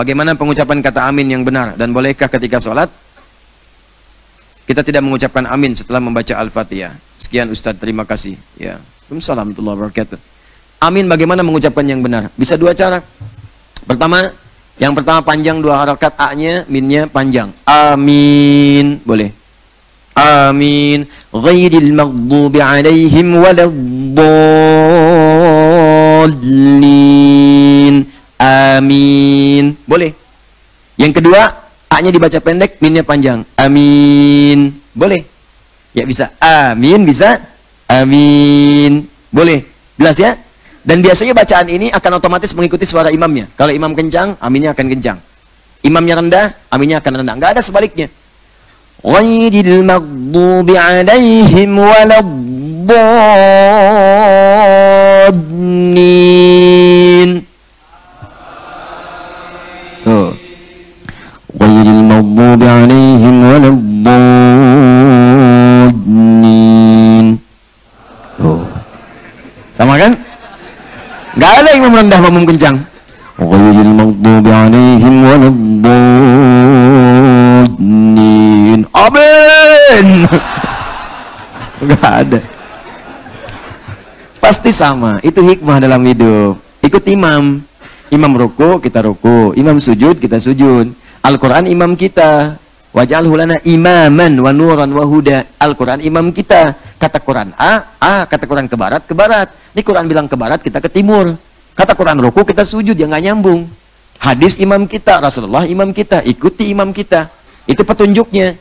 Bagaimana pengucapan kata amin yang benar dan bolehkah ketika sholat kita tidak mengucapkan amin setelah membaca Al-Fatihah. Sekian Ustaz, terima kasih. Ya. Assalamualaikum wabarakatuh. Amin bagaimana mengucapkan yang benar? Bisa dua cara. Pertama, yang pertama panjang dua harakat A-nya, minnya panjang. Amin. Boleh. Amin. Ghairil maghdubi alaihim waladdallin. Amin. Boleh. Yang kedua, A-nya dibaca pendek, minnya panjang. Amin. Boleh. Ya bisa. Amin bisa. Amin. Boleh. Jelas ya? Dan biasanya bacaan ini akan otomatis mengikuti suara imamnya. Kalau imam kencang, aminnya akan kencang. Imamnya rendah, aminnya akan rendah. Enggak ada sebaliknya. Ghairil maghdubi alaihim waladdallin. Ghairil maghdubi alaihim waladdallin. Tuh. Sama kan? Enggak ada imam rendah makmum kencang. Ghairil maghdubi alaihim waladdallin. Amin. Enggak ada. Pasti sama. Itu hikmah dalam hidup. Ikut imam. Imam ruku, kita ruku. Imam sujud, kita sujud. Al-Quran imam kita. Waj'alhu lana imaman wa nuran wa huda. Al-Quran imam kita. Kata Quran A, A. Kata Quran ke barat, ke barat. Ini Quran bilang ke barat, kita ke timur. Kata Quran ruku, kita sujud, ya nggak nyambung. Hadis imam kita, Rasulullah imam kita, ikuti imam kita. Itu petunjuknya.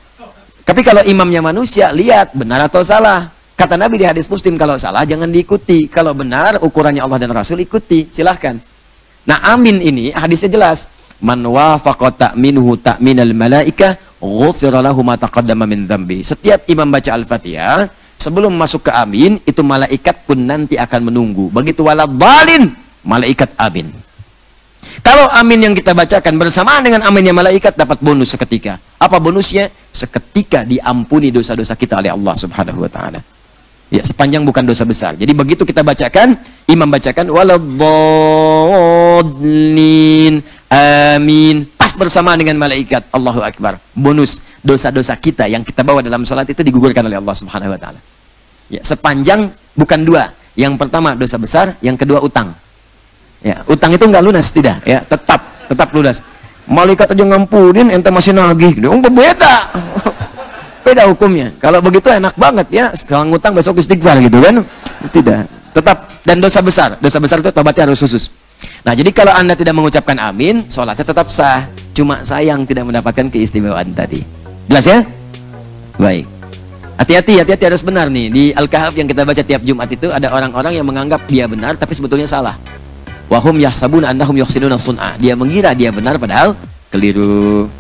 Tapi kalau imamnya manusia, lihat benar atau salah. Kata Nabi di hadis Muslim, kalau salah jangan diikuti. Kalau benar, ukurannya Allah dan Rasul ikuti. Silahkan. Nah, amin ini hadisnya jelas. Man wafaqa ta'minuhu ta'minal malaika ghufira lahu ma taqaddama min dzambi. Setiap imam baca Al-Fatihah, sebelum masuk ke amin, itu malaikat pun nanti akan menunggu. Begitu balin, malaikat amin. Kalau amin yang kita bacakan bersamaan dengan aminnya malaikat dapat bonus seketika. Apa bonusnya? Seketika diampuni dosa-dosa kita oleh Allah Subhanahu wa taala. Ya, sepanjang bukan dosa besar. Jadi begitu kita bacakan, imam bacakan waladhdallin. Amin. Pas bersamaan dengan malaikat. Allahu akbar. Bonus dosa-dosa kita yang kita bawa dalam salat itu digugurkan oleh Allah Subhanahu wa taala. Ya, sepanjang bukan dua. Yang pertama dosa besar, yang kedua utang. Ya, utang itu enggak lunas tidak, ya, tetap tetap lunas. Malaikat aja ngampunin, ente masih nagih. Dia beda. Beda hukumnya. Kalau begitu enak banget ya, sekarang ngutang besok istighfar gitu kan? Tidak. Tetap dan dosa besar. Dosa besar itu tobatnya harus khusus. Nah, jadi kalau Anda tidak mengucapkan amin, sholatnya tetap sah. Cuma sayang tidak mendapatkan keistimewaan tadi. Jelas ya? Baik. Hati-hati, hati-hati harus benar nih. Di Al-Kahf yang kita baca tiap Jumat itu ada orang-orang yang menganggap dia benar tapi sebetulnya salah. Wahum yahsabuna annahum yuhsinuna sun'a. Dia mengira dia benar padahal keliru.